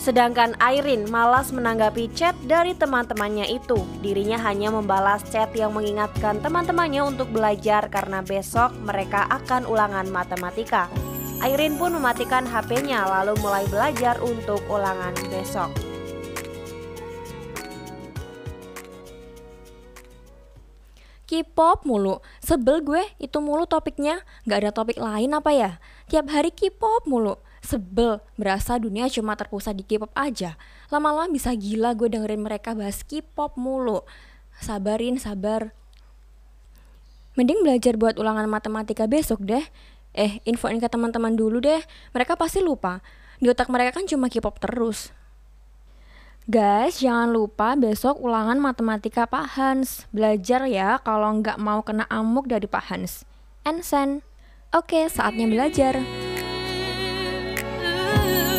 Sedangkan Airin malas menanggapi chat dari teman-temannya itu. Dirinya hanya membalas chat yang mengingatkan teman-temannya untuk belajar karena besok mereka akan ulangan matematika. Airin pun mematikan HP-nya lalu mulai belajar untuk ulangan besok. K-pop mulu, sebel gue itu mulu topiknya, gak ada topik lain apa ya? Tiap hari K-pop mulu, sebel, berasa dunia cuma terpusat di K-pop aja. Lama-lama bisa gila gue dengerin mereka bahas K-pop mulu. Sabarin, sabar. Mending belajar buat ulangan matematika besok deh. Eh, infoin ke teman-teman dulu deh, mereka pasti lupa. Di otak mereka kan cuma K-pop terus. Guys, jangan lupa besok ulangan matematika Pak Hans. Belajar ya kalau nggak mau kena amuk dari Pak Hans. Ensen. Oke, saatnya belajar. good.